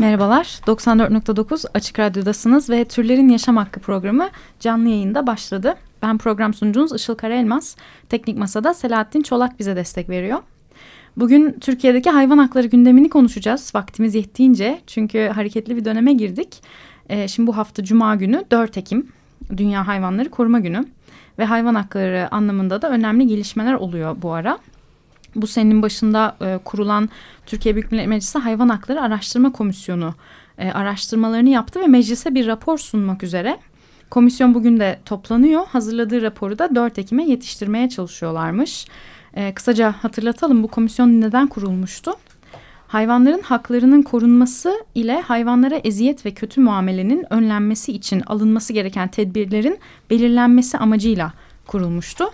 Merhabalar, 94.9 Açık Radyo'dasınız ve Türlerin Yaşam Hakkı programı canlı yayında başladı. Ben program sunucunuz Işıl Karaelmaz. Teknik Masa'da Selahattin Çolak bize destek veriyor. Bugün Türkiye'deki hayvan hakları gündemini konuşacağız vaktimiz yettiğince. Çünkü hareketli bir döneme girdik. Ee, şimdi bu hafta Cuma günü 4 Ekim Dünya Hayvanları Koruma Günü. Ve hayvan hakları anlamında da önemli gelişmeler oluyor bu ara. Bu senenin başında e, kurulan Türkiye Büyük Millet Meclisi Hayvan Hakları Araştırma Komisyonu e, araştırmalarını yaptı ve meclise bir rapor sunmak üzere. Komisyon bugün de toplanıyor. Hazırladığı raporu da 4 Ekim'e yetiştirmeye çalışıyorlarmış. E, kısaca hatırlatalım bu komisyon neden kurulmuştu? Hayvanların haklarının korunması ile hayvanlara eziyet ve kötü muamelenin önlenmesi için alınması gereken tedbirlerin belirlenmesi amacıyla kurulmuştu.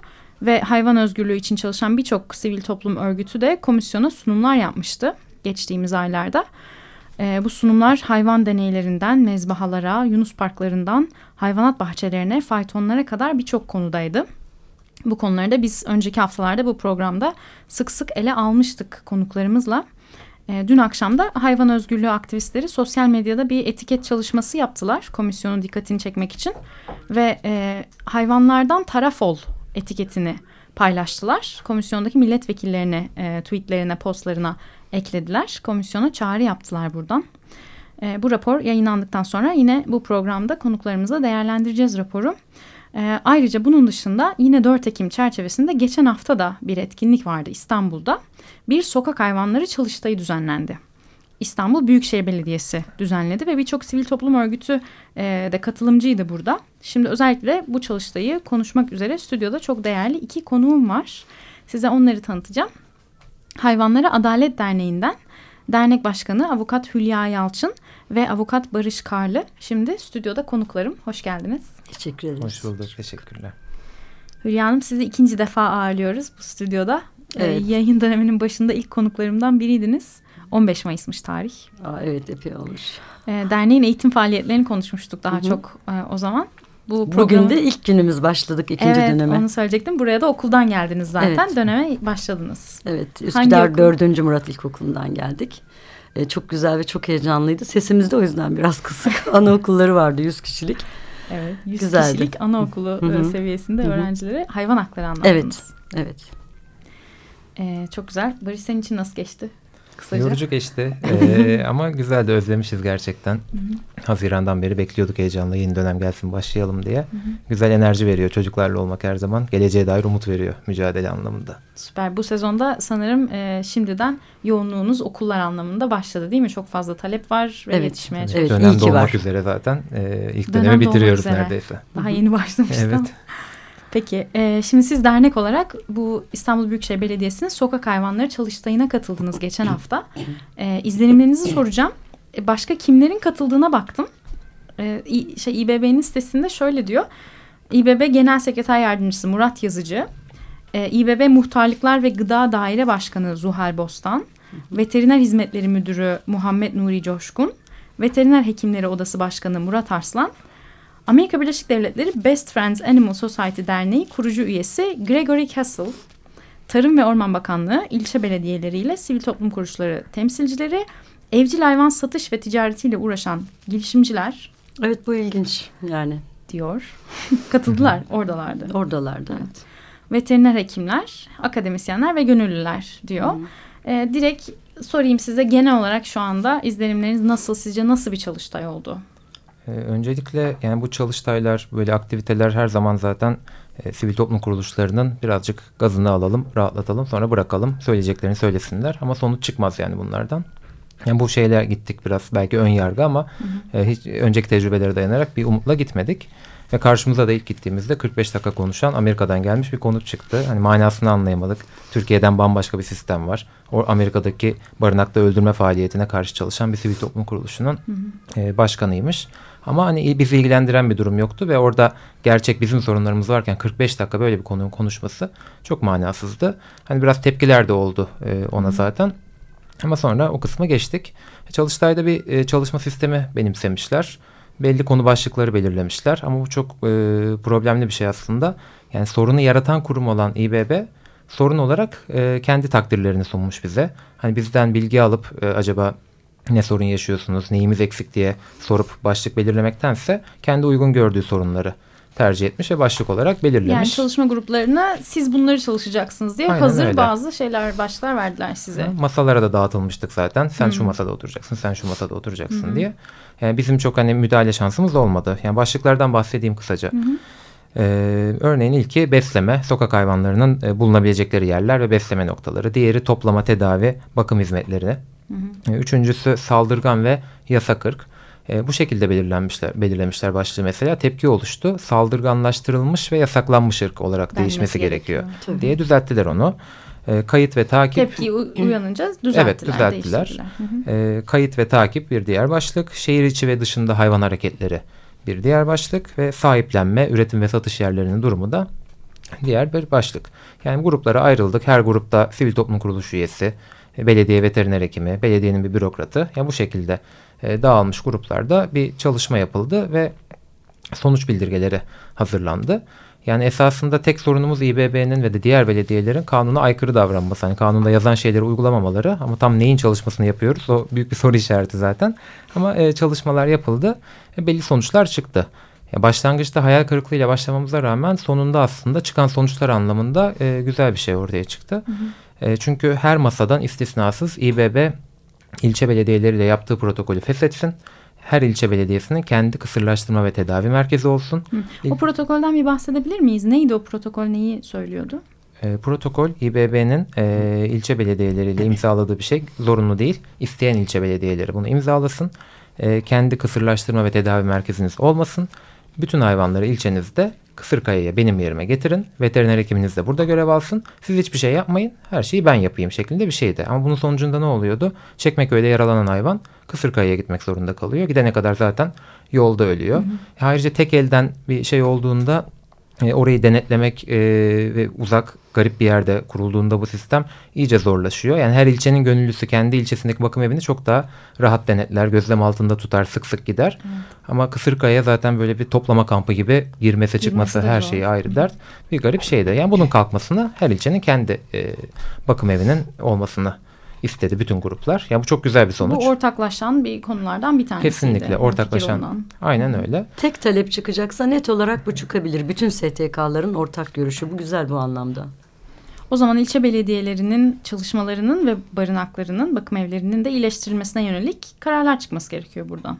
Ve hayvan özgürlüğü için çalışan birçok sivil toplum örgütü de komisyona sunumlar yapmıştı geçtiğimiz aylarda. Ee, bu sunumlar hayvan deneylerinden mezbahalara, yunus parklarından hayvanat bahçelerine, faytonlara kadar birçok konudaydı. Bu konuları da biz önceki haftalarda bu programda sık sık ele almıştık konuklarımızla. E, dün akşam da hayvan özgürlüğü aktivistleri sosyal medyada bir etiket çalışması yaptılar komisyonun dikkatini çekmek için. Ve e, hayvanlardan taraf ol etiketini paylaştılar. Komisyondaki milletvekillerine e, tweetlerine postlarına eklediler. Komisyona çağrı yaptılar buradan. E, bu rapor yayınlandıktan sonra yine bu programda konuklarımızla değerlendireceğiz raporu. E, ayrıca bunun dışında yine 4 Ekim çerçevesinde geçen hafta da bir etkinlik vardı İstanbul'da. Bir sokak hayvanları çalıştayı düzenlendi. İstanbul Büyükşehir Belediyesi düzenledi ve birçok sivil toplum örgütü e, de katılımcıydı burada. Şimdi özellikle bu çalıştayı konuşmak üzere stüdyoda çok değerli iki konuğum var. Size onları tanıtacağım. Hayvanlara Adalet Derneği'nden dernek başkanı avukat Hülya Yalçın ve avukat Barış Karlı. Şimdi stüdyoda konuklarım. Hoş geldiniz. Teşekkür ederiz. Hoş bulduk. Teşekkürler. Hülya Hanım sizi ikinci defa ağırlıyoruz bu stüdyoda. Ee, Evet. yayın döneminin başında ilk konuklarımdan biriydiniz. 15 Mayıs'mış tarih. Aa, evet epey olmuş. Ee, derneğin eğitim faaliyetlerini konuşmuştuk daha Hı hı. çok e, o zaman. Bu Bugün de ilk günümüz başladık ikinci evet, döneme. onu söyleyecektim. Buraya da okuldan geldiniz zaten. Evet. Döneme başladınız. Evet Üsküdar okul? 4. Murat İlkokulu'ndan geldik. Ee, çok güzel ve çok heyecanlıydı. Sesimiz de o yüzden biraz kısık. Anaokulları vardı 100 kişilik. Evet. 100 Güzeldi. kişilik anaokulu Hı hı. e, seviyesinde Hı hı. öğrencilere hayvan hakları anlattınız. Evet. Evet. Ee, çok güzel. Barış senin için nasıl geçti? Kısaca. Yorucu geçti Ee, ama güzel de özlemişiz gerçekten. Hı hı. Haziran'dan beri bekliyorduk heyecanla yeni dönem gelsin başlayalım diye. Güzel enerji veriyor çocuklarla olmak her zaman. Geleceğe dair umut veriyor mücadele anlamında. Süper. Bu sezonda sanırım e, şimdiden yoğunluğunuz okullar anlamında başladı değil mi? Çok fazla talep var ve Evet. yetişmeye Evet, Evet, dönem iyi ki dolmak var. üzere zaten. Ee, ilk Dönem dönemi bitiriyoruz neredeyse. Daha yeni başlamıştı Evet. Peki e, şimdi siz dernek olarak bu İstanbul Büyükşehir Belediyesi'nin sokak hayvanları çalıştayına katıldınız geçen hafta. E, izlenimlerinizi soracağım. E, başka kimlerin katıldığına baktım. E, şey İBB'nin sitesinde şöyle diyor. İBB Genel Sekreter Yardımcısı Murat Yazıcı, e, İBB Muhtarlıklar ve Gıda Daire Başkanı Zuhal Bostan, Veteriner Hizmetleri Müdürü Muhammed Nuri Coşkun, Veteriner Hekimleri Odası Başkanı Murat Arslan, Amerika Birleşik Devletleri Best Friends Animal Society Derneği kurucu üyesi Gregory Castle, Tarım ve Orman Bakanlığı, ilçe belediyeleriyle sivil toplum kuruluşları temsilcileri, evcil hayvan satış ve ticaretiyle uğraşan girişimciler Evet bu ilginç yani. diyor. Katıldılar, oradalardı. Oradalardı. Evet. Veteriner hekimler, akademisyenler ve gönüllüler diyor. Ee, direkt sorayım size genel olarak şu anda izlenimleriniz nasıl? Sizce nasıl bir çalıştay oldu? Ee, öncelikle yani bu çalıştaylar böyle aktiviteler her zaman zaten e, sivil toplum kuruluşlarının birazcık gazını alalım, rahatlatalım sonra bırakalım. Söyleyeceklerini söylesinler ama sonuç çıkmaz yani bunlardan. Yani bu şeyler gittik biraz belki ön yargı ama e, hiç önceki tecrübelere dayanarak bir umutla gitmedik. Ve karşımıza da ilk gittiğimizde 45 dakika konuşan Amerika'dan gelmiş bir konuk çıktı. Hani manasını anlayamadık. Türkiye'den bambaşka bir sistem var. O Amerika'daki barınakta öldürme faaliyetine karşı çalışan bir sivil toplum kuruluşunun e, başkanıymış. Ama hani bizi ilgilendiren bir durum yoktu ve orada gerçek bizim sorunlarımız varken 45 dakika böyle bir konunun konuşması çok manasızdı. Hani biraz tepkiler de oldu e, ona zaten. Ama sonra o kısma geçtik. Çalıştay'da bir e, çalışma sistemi benimsemişler. Belli konu başlıkları belirlemişler ama bu çok e, problemli bir şey aslında. Yani sorunu yaratan kurum olan İBB sorun olarak e, kendi takdirlerini sunmuş bize. Hani bizden bilgi alıp e, acaba ne sorun yaşıyorsunuz, neyimiz eksik diye sorup başlık belirlemektense kendi uygun gördüğü sorunları tercih etmiş ve başlık olarak belirlemiş. Yani çalışma gruplarına siz bunları çalışacaksınız diye Aynen hazır öyle. bazı şeyler başlar verdiler size. Masalara da dağıtılmıştık zaten. Sen şu Hı. masada oturacaksın, sen şu masada oturacaksın Hı. diye. Yani bizim çok hani müdahale şansımız olmadı. Yani başlıklardan bahsedeyim kısaca. Hı. Ee, örneğin ilki besleme, sokak hayvanlarının e, bulunabilecekleri yerler ve besleme noktaları. Diğeri toplama, tedavi, bakım hizmetleri. Hı hı. Ee, Üçüncüsü saldırgan ve yasa kırk. Ee, bu şekilde belirlenmişler, belirlemişler başlığı mesela. Tepki oluştu. Saldırganlaştırılmış ve yasaklanmış ırk olarak Denmesi değişmesi gerekiyor, Tabii. diye düzelttiler onu. Ee, kayıt ve takip. Tepki uyanınca düzelttiler, Evet, düzelttiler. Ee, kayıt ve takip bir diğer başlık. Şehir içi ve dışında hayvan hareketleri bir diğer başlık. Ve sahiplenme, üretim ve satış yerlerinin durumu da diğer bir başlık. Yani gruplara ayrıldık. Her grupta sivil toplum kuruluşu üyesi, e, belediye veteriner hekimi, belediyenin bir bürokratı. Yani bu şekilde e, dağılmış gruplarda bir çalışma yapıldı ve sonuç bildirgeleri hazırlandı. Yani esasında tek sorunumuz İBB'nin ve de diğer belediyelerin kanuna aykırı davranması. Hani kanunda yazan şeyleri uygulamamaları ama tam neyin çalışmasını yapıyoruz o büyük bir soru işareti zaten. Ama e, çalışmalar yapıldı ve belli sonuçlar çıktı. Ya başlangıçta hayal kırıklığıyla başlamamıza rağmen sonunda aslında çıkan sonuçlar anlamında e, güzel bir şey ortaya çıktı. E, çünkü her masadan istisnasız İBB ilçe belediyeleriyle yaptığı protokolü feshetsin. Her ilçe belediyesinin kendi kısırlaştırma ve tedavi merkezi olsun. O protokolden bir bahsedebilir miyiz? Neydi o protokol? Neyi söylüyordu? E, protokol İBB'nin e, ilçe belediyeleriyle imzaladığı bir şey zorunlu değil. İsteyen ilçe belediyeleri bunu imzalasın. E, kendi kısırlaştırma ve tedavi merkeziniz olmasın. Bütün hayvanları ilçenizde Kısırkaya'ya benim yerime getirin. Veteriner hekiminiz de burada görev alsın. Siz hiçbir şey yapmayın. Her şeyi ben yapayım şeklinde bir şeydi. Ama bunun sonucunda ne oluyordu? Çekmeköy'de yaralanan hayvan Kısırkaya'ya gitmek zorunda kalıyor. Gidene kadar zaten yolda ölüyor. Ayrıca tek elden bir şey olduğunda e, orayı denetlemek e, ve uzak garip bir yerde kurulduğunda bu sistem iyice zorlaşıyor. Yani her ilçenin gönüllüsü kendi ilçesindeki bakım evini çok daha rahat denetler, gözlem altında tutar, sık sık gider. Ama Kısırkaya zaten böyle bir toplama kampı gibi girmesi çıkması da her şeyi ayrı dert. Bir garip şeydi. Yani bunun kalkmasını her ilçenin kendi e, bakım evinin olmasını istedi bütün gruplar. Yani bu çok güzel bir sonuç. Bu ortaklaşan bir konulardan bir tanesiydi. Kesinlikle ortaklaşan. Aynen öyle. Tek talep çıkacaksa net olarak bu çıkabilir. Bütün STK'ların ortak görüşü. Bu güzel bu anlamda. O zaman ilçe belediyelerinin çalışmalarının ve barınaklarının, bakım evlerinin de iyileştirilmesine yönelik kararlar çıkması gerekiyor buradan.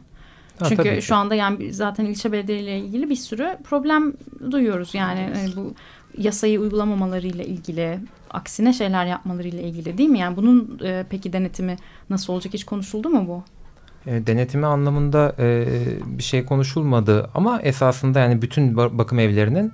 Ha, Çünkü şu anda yani zaten ilçe belediyeyle ilgili bir sürü problem duyuyoruz. Yani e, bu yasayı uygulamamalarıyla ilgili, aksine şeyler yapmalarıyla ilgili değil mi? Yani bunun e, peki denetimi nasıl olacak hiç konuşuldu mu bu? E, denetimi anlamında e, bir şey konuşulmadı ama esasında yani bütün ba- bakım evlerinin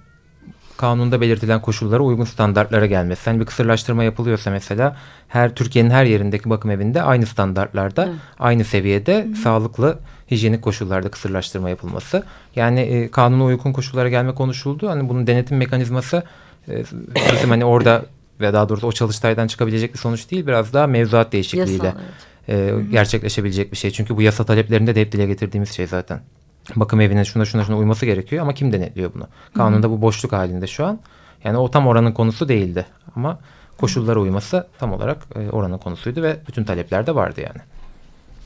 kanunda belirtilen koşullara uygun standartlara gelmesi. Yani bir kısırlaştırma yapılıyorsa mesela her Türkiye'nin her yerindeki bakım evinde aynı standartlarda, Evet. aynı seviyede sağlıklı hijyenik koşullarda kısırlaştırma yapılması. Yani e, kanuna uygun koşullara gelme konuşuldu. Hani bunun denetim mekanizması e, bizim hani orada ve daha doğrusu o çalıştaydan çıkabilecek bir sonuç değil. Biraz daha mevzuat değişikliğiyle Yasal, evet. e, gerçekleşebilecek bir şey. Çünkü bu yasa taleplerinde de hep dile getirdiğimiz şey zaten. Bakım evine şuna şuna şuna uyması gerekiyor ama kim denetliyor bunu? Kanunda bu boşluk halinde şu an. Yani o tam oranın konusu değildi. Ama koşullara uyması tam olarak e, oranın konusuydu ve bütün talepler de vardı yani.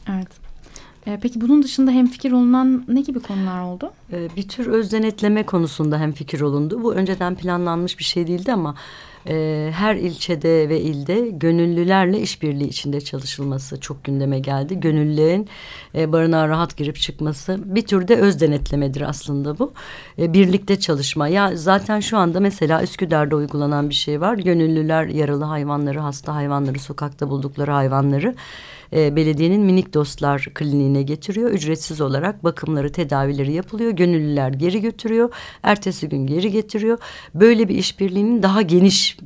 Evet. E, peki bunun dışında hemfikir olunan ne gibi konular oldu? Ee, bir tür öz denetleme konusunda hem fikir olundu. Bu önceden planlanmış bir şey değildi ama e, her ilçede ve ilde gönüllülerle işbirliği içinde çalışılması çok gündeme geldi. Gönüllülerin e, barınağa rahat girip çıkması bir tür de öz denetlemedir aslında bu. E, birlikte çalışma. Ya zaten şu anda mesela Üsküdar'da uygulanan bir şey var. Gönüllüler yaralı hayvanları, hasta hayvanları, sokakta buldukları hayvanları e, belediyenin minik dostlar kliniğine getiriyor. Ücretsiz olarak bakımları, tedavileri yapılıyor. Gönüllüler geri götürüyor. Ertesi gün geri getiriyor. Böyle bir işbirliğinin daha geniş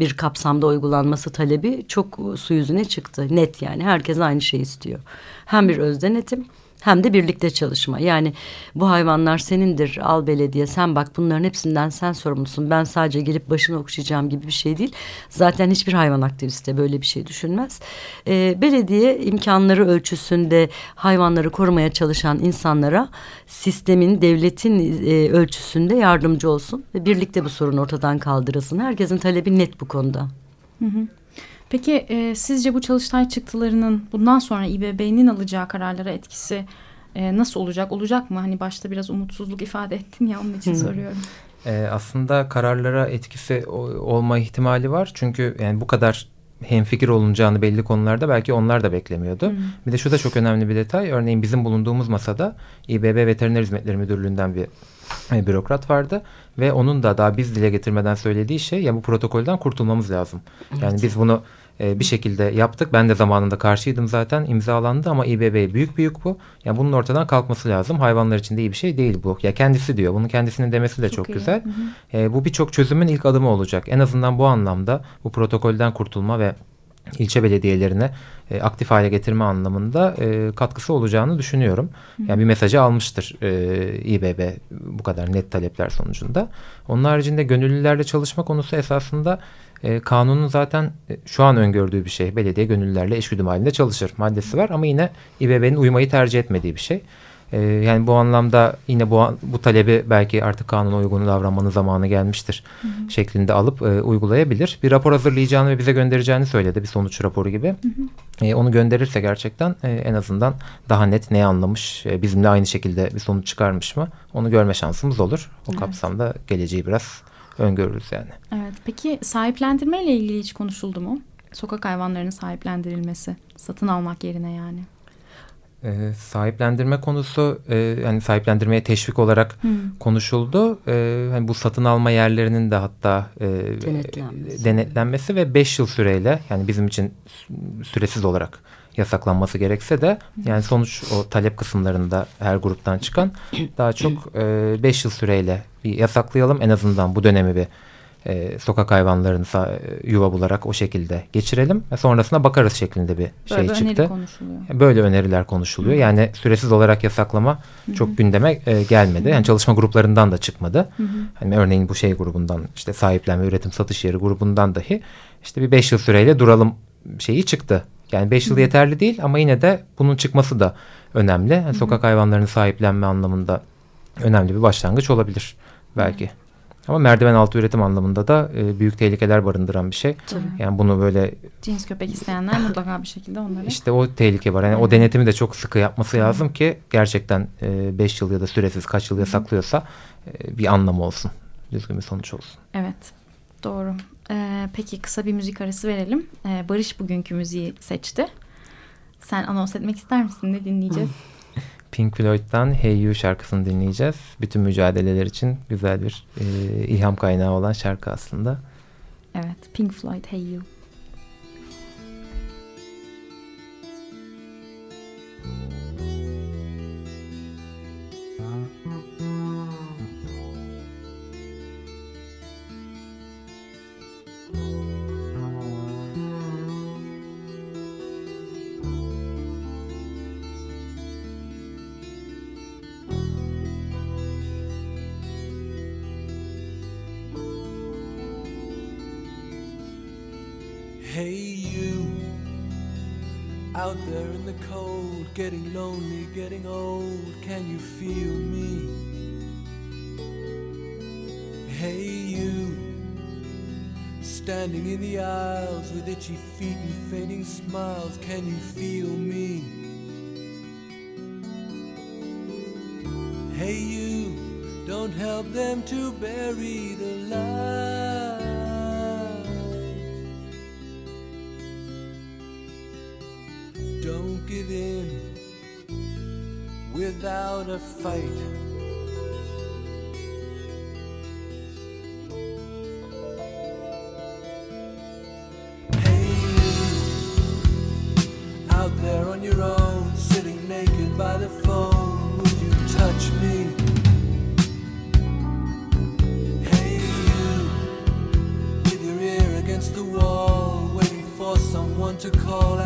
bir kapsamda uygulanması talebi çok su yüzüne çıktı. Net yani herkes aynı şeyi istiyor. Hem bir öz denetim hem de birlikte çalışma. Yani bu hayvanlar senindir al belediye sen bak bunların hepsinden sen sorumlusun. Ben sadece gelip başını okşayacağım gibi bir şey değil. Zaten hiçbir hayvan aktivisti böyle bir şey düşünmez. Ee, belediye imkanları ölçüsünde hayvanları korumaya çalışan insanlara sistemin, devletin e, ölçüsünde yardımcı olsun. Ve birlikte bu sorun ortadan kaldırılsın. Herkesin talebi net bu konuda. Hı hı. Peki e, sizce bu çalıştay çıktılarının bundan sonra İBB'nin alacağı kararlara etkisi e, nasıl olacak? Olacak mı? Hani başta biraz umutsuzluk ifade ettin ya onun için soruyorum. E, aslında kararlara etkisi olma ihtimali var. Çünkü yani bu kadar hemfikir olunacağını belli konularda belki onlar da beklemiyordu. Hmm. Bir de şu da çok önemli bir detay. Örneğin bizim bulunduğumuz masada İBB Veteriner Hizmetleri Müdürlüğü'nden bir e, bürokrat vardı ve onun da daha biz dile getirmeden söylediği şey ya bu protokolden kurtulmamız lazım. Evet. Yani biz bunu e, bir şekilde yaptık. Ben de zamanında karşıydım zaten imzalandı ama İBB büyük büyük bu. Yani bunun ortadan kalkması lazım. Hayvanlar için de iyi bir şey değil bu. Ya kendisi diyor. Bunu kendisinin demesi de çok, çok güzel. Hı hı. E, bu birçok çözümün ilk adımı olacak. En azından bu anlamda bu protokolden kurtulma ve ilçe belediyelerine e, aktif hale getirme anlamında e, katkısı olacağını düşünüyorum. Yani bir mesajı almıştır e, İBB bu kadar net talepler sonucunda. Onun haricinde gönüllülerle çalışma konusu esasında e, kanunun zaten e, şu an öngördüğü bir şey. Belediye gönüllülerle eşgüdüm halinde çalışır maddesi var ama yine İBB'nin uymayı tercih etmediği bir şey. E, yani bu anlamda yine bu bu talebi belki artık kanuna uygun davranmanın zamanı gelmiştir hı hı. şeklinde alıp e, uygulayabilir. Bir rapor hazırlayacağını ve bize göndereceğini söyledi bir sonuç raporu gibi. Hı hı. E, onu gönderirse gerçekten e, en azından daha net ne anlamış, e, bizimle aynı şekilde bir sonuç çıkarmış mı onu görme şansımız olur. O evet. kapsamda geleceği biraz öngörürüz yani. Evet. Peki sahiplendirme ile ilgili hiç konuşuldu mu? Sokak hayvanlarının sahiplendirilmesi, satın almak yerine yani. E, sahiplendirme konusu e, yani sahiplendirmeye teşvik olarak hmm. konuşuldu. E, hani bu satın alma yerlerinin de hatta e, denetlenmesi. denetlenmesi ve 5 yıl süreyle yani bizim için süresiz olarak yasaklanması gerekse de yani sonuç o talep kısımlarında her gruptan çıkan daha çok 5 e, yıl süreyle bir yasaklayalım en azından bu dönemi bir e, sokak hayvanlarını e, yuva bularak o şekilde geçirelim ve sonrasında bakarız şeklinde bir şey Böyle çıktı. Öneri konuşuluyor. Böyle öneriler konuşuluyor. Hı. Yani süresiz olarak yasaklama Hı. çok gündeme e, gelmedi. Hı. Yani çalışma gruplarından da çıkmadı. Hı. Hani örneğin bu şey grubundan işte sahiplenme, üretim, satış yeri grubundan dahi işte bir beş yıl süreyle duralım şeyi çıktı. Yani 5 yıl yeterli değil ama yine de bunun çıkması da önemli. Yani sokak hayvanlarını sahiplenme anlamında önemli bir başlangıç olabilir belki. Ama merdiven altı üretim anlamında da e, büyük tehlikeler barındıran bir şey. Tabii. Yani bunu böyle cins köpek isteyenler mutlaka bir şekilde onları. İşte o tehlike var. Yani evet. o denetimi de çok sıkı yapması lazım ki gerçekten 5 e, yıl ya da süresiz kaç yıl yasaklıyorsa e, bir anlamı olsun. Düzgün bir sonuç olsun. Evet. Doğru. Ee, peki kısa bir müzik arası verelim. Ee, Barış bugünkü müziği seçti. Sen anons etmek ister misin? Ne dinleyeceğiz? Pink Floyd'dan Hey You şarkısını dinleyeceğiz. Bütün mücadeleler için güzel bir e, ilham kaynağı olan şarkı aslında. Evet, Pink Floyd Hey You. Getting lonely, getting old. Can you feel me? Hey, you, standing in the aisles with itchy feet and fading smiles. Can you feel me? Hey, you, don't help them to bury the light. Without a fight. Hey, out there. On your own, sitting naked by the phone, would you touch me? Hey, you, with your ear against the wall, waiting for someone to call out,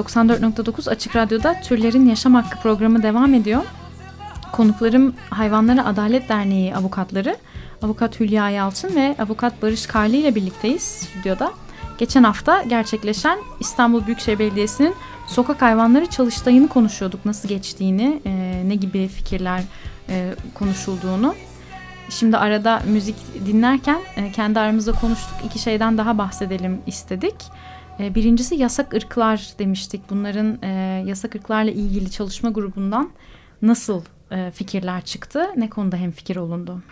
94.9 Açık Radyo'da Türlerin Yaşam Hakkı programı devam ediyor. Konuklarım Hayvanlara Adalet Derneği avukatları Avukat Hülya Yalçın ve Avukat Barış Karlı ile birlikteyiz stüdyoda. Geçen hafta gerçekleşen İstanbul Büyükşehir Belediyesi'nin sokak hayvanları çalıştayını konuşuyorduk. Nasıl geçtiğini, e, ne gibi fikirler e, konuşulduğunu. Şimdi arada müzik dinlerken e, kendi aramızda konuştuk. İki şeyden daha bahsedelim istedik. E, Birincisi yasak ırklar demiştik. Bunların e, yasak ırklarla ilgili çalışma grubundan nasıl e, fikirler çıktı? Ne konuda hemfikir olundu?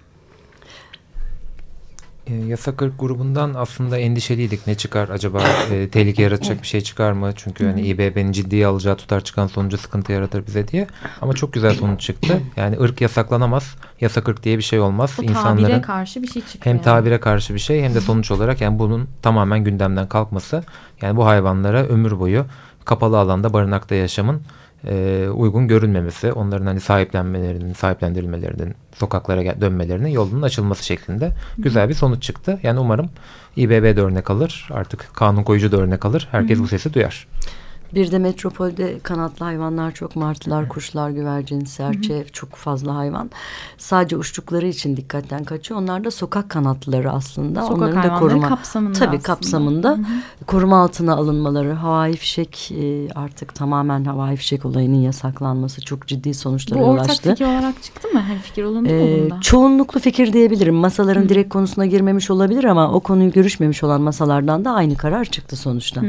E, yasak ırk grubundan aslında endişeliydik. Ne çıkar acaba? E, tehlike yaratacak bir şey çıkar mı? Çünkü hani İBB'nin ciddiye alacağı tutar çıkan sonucu sıkıntı yaratır bize diye. Ama çok güzel sonuç çıktı. Yani ırk yasaklanamaz. Yasak ırk diye bir şey olmaz. Bu tabire karşı bir şey çıkıyor. hem yani. tabire karşı bir şey hem de sonuç olarak yani bunun tamamen gündemden kalkması. Yani bu hayvanlara ömür boyu kapalı alanda barınakta yaşamın e, uygun görülmemesi, onların hani sahiplenmelerinin, sahiplendirilmelerinin, sokaklara dönmelerinin yolunun açılması şeklinde güzel bir sonuç çıktı. Yani umarım İBB de örnek alır, artık kanun koyucu da örnek alır. Herkes bu sesi duyar. Bir de metropolde kanatlı hayvanlar çok martılar, kuşlar, güvercin, serçe çok fazla hayvan. Sadece uçtukları için dikkatten kaçıyor. Onlar da sokak kanatlıları aslında. Sokak Onların da koruma kapsamında tabii aslında. kapsamında koruma altına alınmaları, havai fişek e, artık tamamen havai fişek olayının yasaklanması çok ciddi sonuçlara Bu yol ortak açtı. fikir olarak çıktı mı? Hemfikir olundu mu Ee, bunda? çoğunluklu fikir diyebilirim. Masaların direkt konusuna girmemiş olabilir ama o konuyu görüşmemiş olan masalardan da aynı karar çıktı sonuçta.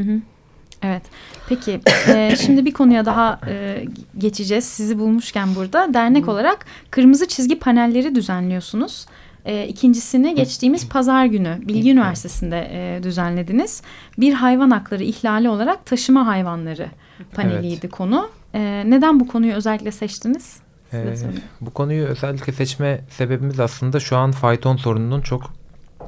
Evet. Peki e, şimdi bir konuya daha e, geçeceğiz. Sizi bulmuşken burada dernek olarak kırmızı çizgi panelleri düzenliyorsunuz. E, ikincisini geçtiğimiz pazar günü Bilgi Üniversitesi'nde e, düzenlediniz. Bir hayvan hakları ihlali olarak taşıma hayvanları paneliydi konu. E, neden bu konuyu özellikle seçtiniz? Ee, bu konuyu özellikle seçme sebebimiz aslında şu an fayton sorununun çok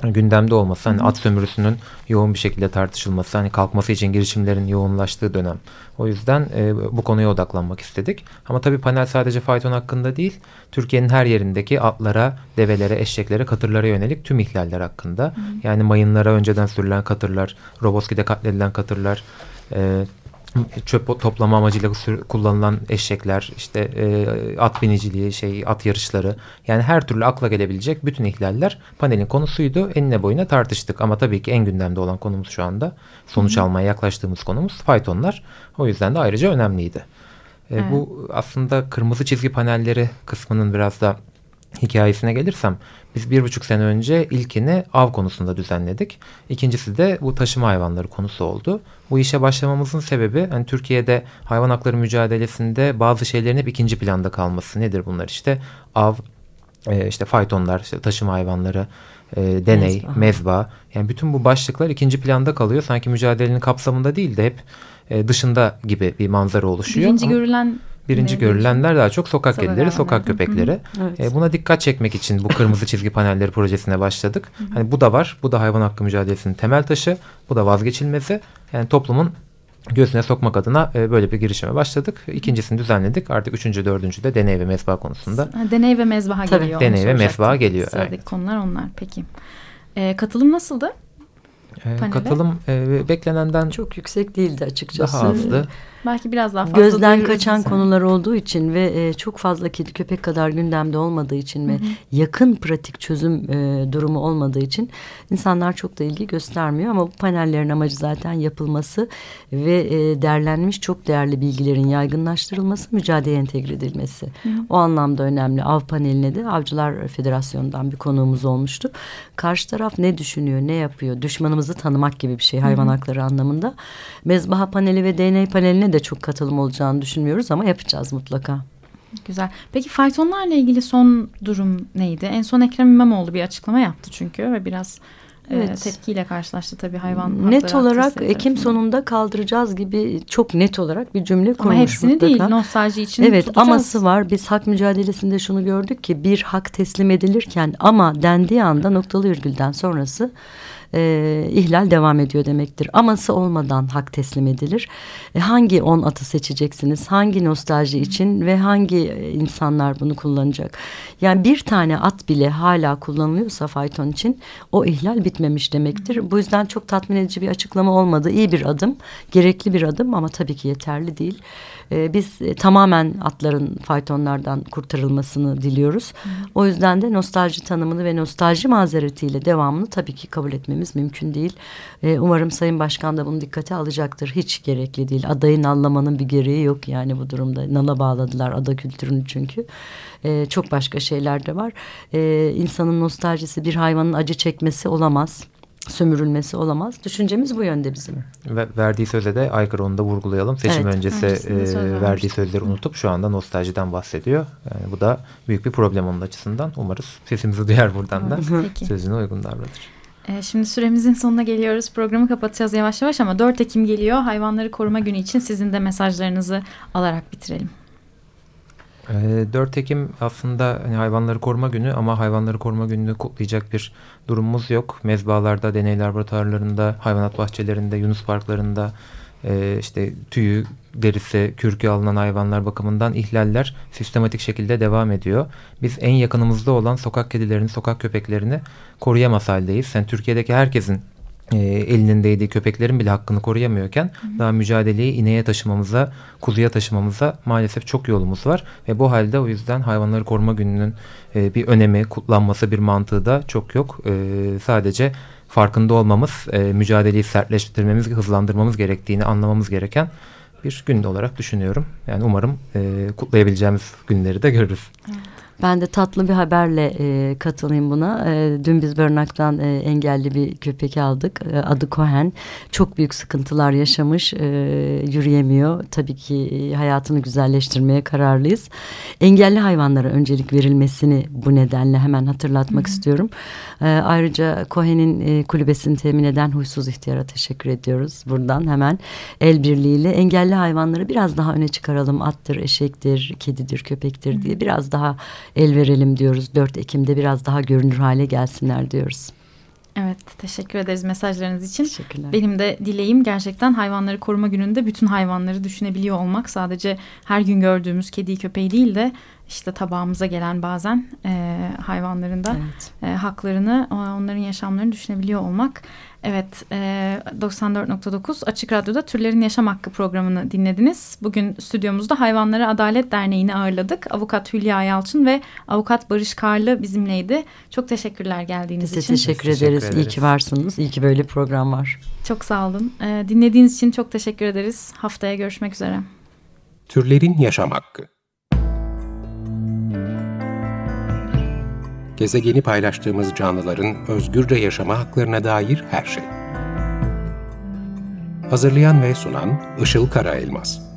gündemde olması, hani at sömürüsünün yoğun bir şekilde tartışılması, hani kalkması için girişimlerin yoğunlaştığı dönem. O yüzden e, bu konuya odaklanmak istedik. Ama tabii panel sadece fayton hakkında değil, Türkiye'nin her yerindeki atlara, develere, eşeklere, katırlara yönelik tüm ihlaller hakkında. Yani mayınlara önceden sürülen katırlar, Roboski'de katledilen katırlar, e, çöp toplama amacıyla kullanılan eşekler, işte e, at biniciliği, şey at yarışları yani her türlü akla gelebilecek bütün ihlaller panelin konusuydu. Enine boyuna tartıştık ama tabii ki en gündemde olan konumuz şu anda sonuç almaya yaklaştığımız konumuz faytonlar. O yüzden de ayrıca önemliydi. E, Evet. Bu aslında kırmızı çizgi panelleri kısmının biraz da hikayesine gelirsem biz bir buçuk sene önce ilkini av konusunda düzenledik. İkincisi de bu taşıma hayvanları konusu oldu. Bu işe başlamamızın sebebi hani Türkiye'de hayvan hakları mücadelesinde bazı şeylerin hep ikinci planda kalması. Nedir bunlar işte av, e, işte faytonlar, işte taşıma hayvanları, e, deney, Mezba. mezba. Yani bütün bu başlıklar ikinci planda kalıyor. Sanki mücadelenin kapsamında değil de hep e, dışında gibi bir manzara oluşuyor. Birinci Ama- görülen Birinci ne görülenler daha çok sokak Sokak kedileri, sokak köpekleri. Evet. E, buna dikkat çekmek için bu kırmızı çizgi panelleri projesine başladık. Hani bu da var. Bu da hayvan hakkı mücadelesinin temel taşı. Bu da vazgeçilmezi. Yani toplumun gözüne sokmak adına e, böyle bir girişime başladık. İkincisini düzenledik. Artık üçüncü, dördüncü de deney ve mezba konusunda. Deney ve mezbaha Tabii, geliyor. deney ve mezbaha geliyor, Sıradaki evet. konular onlar. Peki. Ee, katılım nasıldı? E, katılım e, beklenenden Çok yüksek değildi açıkçası. daha azdı. Belki biraz daha fazla Gözden kaçan bize. konular olduğu için ve e, çok fazla kedi köpek kadar gündemde olmadığı için ve yakın pratik çözüm e, durumu olmadığı için insanlar çok da ilgi göstermiyor ama bu panellerin amacı zaten yapılması ve e, derlenmiş çok değerli bilgilerin yaygınlaştırılması, mücadeleye entegre edilmesi. O anlamda önemli. Av paneline de Avcılar Federasyonu'ndan bir konuğumuz olmuştu. Karşı taraf ne düşünüyor, ne yapıyor? Düşmanımızı tanımak gibi bir şey hayvan hakları anlamında. Mezbaha paneli ve DNA paneline de çok katılım olacağını düşünmüyoruz ama yapacağız mutlaka. Güzel. Peki faytonlarla ilgili son durum neydi? En son Ekrem İmamoğlu bir açıklama yaptı çünkü ve biraz e, Evet. tepkiyle karşılaştı tabii hayvan net olarak Ekim tarafından. sonunda kaldıracağız gibi çok net olarak bir cümle kurmuş Ama hepsini mutlaka. değil nostalji için Evet tutacağız. aması var. Biz hak mücadelesinde şunu gördük ki bir hak teslim edilirken ama dendiği anda noktalı virgülden sonrası e, ihlal devam ediyor demektir. Aması olmadan hak teslim edilir. E, hangi on atı seçeceksiniz? Hangi nostalji için ve hangi e, insanlar bunu kullanacak? Yani bir tane at bile hala kullanılıyorsa fayton için o ihlal bitmemiş demektir. Bu yüzden çok tatmin edici bir açıklama olmadı. İyi bir adım, gerekli bir adım ama tabii ki yeterli değil. E, biz e, tamamen atların faytonlardan kurtarılmasını diliyoruz. O yüzden de nostalji tanımını ve nostalji mazeretiyle devamını tabii ki kabul etmemiz mümkün değil. E, umarım Sayın Başkan da bunu dikkate alacaktır. Hiç gerekli değil. Adayı nallamanın bir gereği yok yani bu durumda. Nala bağladılar ada kültürünü çünkü. E, çok başka şeyler de var. E, insanın nostaljisi bir hayvanın acı çekmesi olamaz. Sömürülmesi olamaz. Düşüncemiz bu yönde bizim. Ve verdiği söze de aykırı onu da vurgulayalım. Seçim Evet. öncesi e, söz verdiği sözleri unutup şu anda nostaljiden bahsediyor. Yani bu da büyük bir problem onun açısından. Umarız sesimizi duyar buradan da. Peki. Sözüne uygun davranır. Ee, şimdi süremizin sonuna geliyoruz. Programı kapatacağız yavaş yavaş ama 4 Ekim geliyor. Hayvanları Koruma Günü için sizin de mesajlarınızı alarak bitirelim. Ee, 4 Ekim aslında hani hayvanları koruma günü ama hayvanları koruma gününü kutlayacak bir durumumuz yok. Mezbalarda, deney laboratuvarlarında, hayvanat bahçelerinde, Yunus parklarında e, işte tüyü, derisi, kürkü alınan hayvanlar bakımından ihlaller sistematik şekilde devam ediyor. Biz en yakınımızda olan sokak kedilerini, sokak köpeklerini koruyamaz haldeyiz. Yani Türkiye'deki herkesin e, elinin değdiği köpeklerin bile hakkını koruyamıyorken daha mücadeleyi ineğe taşımamıza, kuzuya taşımamıza maalesef çok yolumuz var. Ve bu halde o yüzden hayvanları koruma gününün e, bir önemi, kutlanması, bir mantığı da çok yok. E, sadece farkında olmamız, e, mücadeleyi sertleştirmemiz, hızlandırmamız gerektiğini anlamamız gereken bir gün olarak düşünüyorum. Yani umarım e, kutlayabileceğimiz günleri de görürüz. Ben de tatlı bir haberle e, katılayım buna. E, dün biz Barınak'tan e, engelli bir köpek aldık. E, adı Cohen. Çok büyük sıkıntılar yaşamış. E, yürüyemiyor. Tabii ki e, hayatını güzelleştirmeye kararlıyız. Engelli hayvanlara öncelik verilmesini bu nedenle hemen hatırlatmak istiyorum. E, ayrıca Cohen'in e, kulübesini temin eden Huysuz İhtiyar'a teşekkür ediyoruz. Buradan hemen el birliğiyle engelli hayvanları biraz daha öne çıkaralım. Attır, eşektir, kedidir, köpektir diye biraz daha el verelim diyoruz. 4 Ekim'de biraz daha görünür hale gelsinler diyoruz. Evet teşekkür ederiz mesajlarınız için. Teşekkürler. Benim de dileğim gerçekten hayvanları koruma gününde bütün hayvanları düşünebiliyor olmak. Sadece her gün gördüğümüz kedi köpeği değil de işte tabağımıza gelen bazen e, hayvanların da Evet. e, haklarını, onların yaşamlarını düşünebiliyor olmak. Evet, e, 94.9 Açık Radyo'da Türlerin Yaşam Hakkı programını dinlediniz. Bugün stüdyomuzda Hayvanlara Adalet Derneği'ni ağırladık. Avukat Hülya Yalçın ve Avukat Barış Karlı bizimleydi. Çok teşekkürler geldiğiniz Biz için. teşekkür Teşekkür ederiz. İyi ederiz. ki varsınız. İyi ki böyle program var. Çok sağ olun. E, dinlediğiniz için çok teşekkür ederiz. Haftaya görüşmek üzere. Türlerin Yaşam Hakkı Gezegeni paylaştığımız canlıların özgürce yaşama haklarına dair her şey. Hazırlayan ve sunan Işıl Karaelmaz